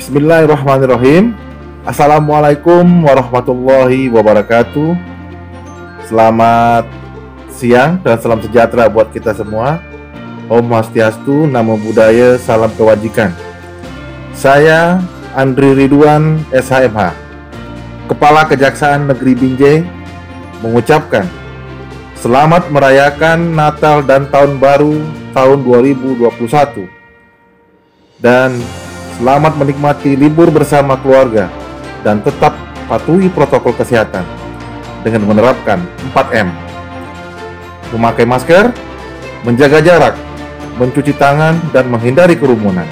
Bismillahirrahmanirrahim. Assalamualaikum warahmatullahi wabarakatuh. Selamat siang dan salam sejahtera buat kita semua. Om Swastiastu, Namo Buddhaya, Salam Kewajikan. Saya Andri Ridwan, SHMH, Kepala Kejaksaan Negeri Binjai, mengucapkan selamat merayakan Natal dan Tahun Baru tahun 2021 dan selamat menikmati libur bersama keluarga dan tetap patuhi protokol kesehatan dengan menerapkan 4M. Memakai masker, menjaga jarak, mencuci tangan dan menghindari kerumunan.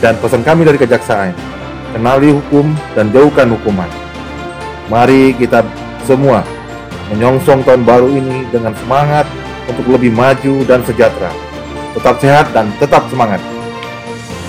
Dan pesan kami dari kejaksaan, kenali hukum dan jauhkan hukuman. Mari kita semua menyongsong tahun baru ini dengan semangat untuk lebih maju dan sejahtera. Tetap sehat dan tetap semangat.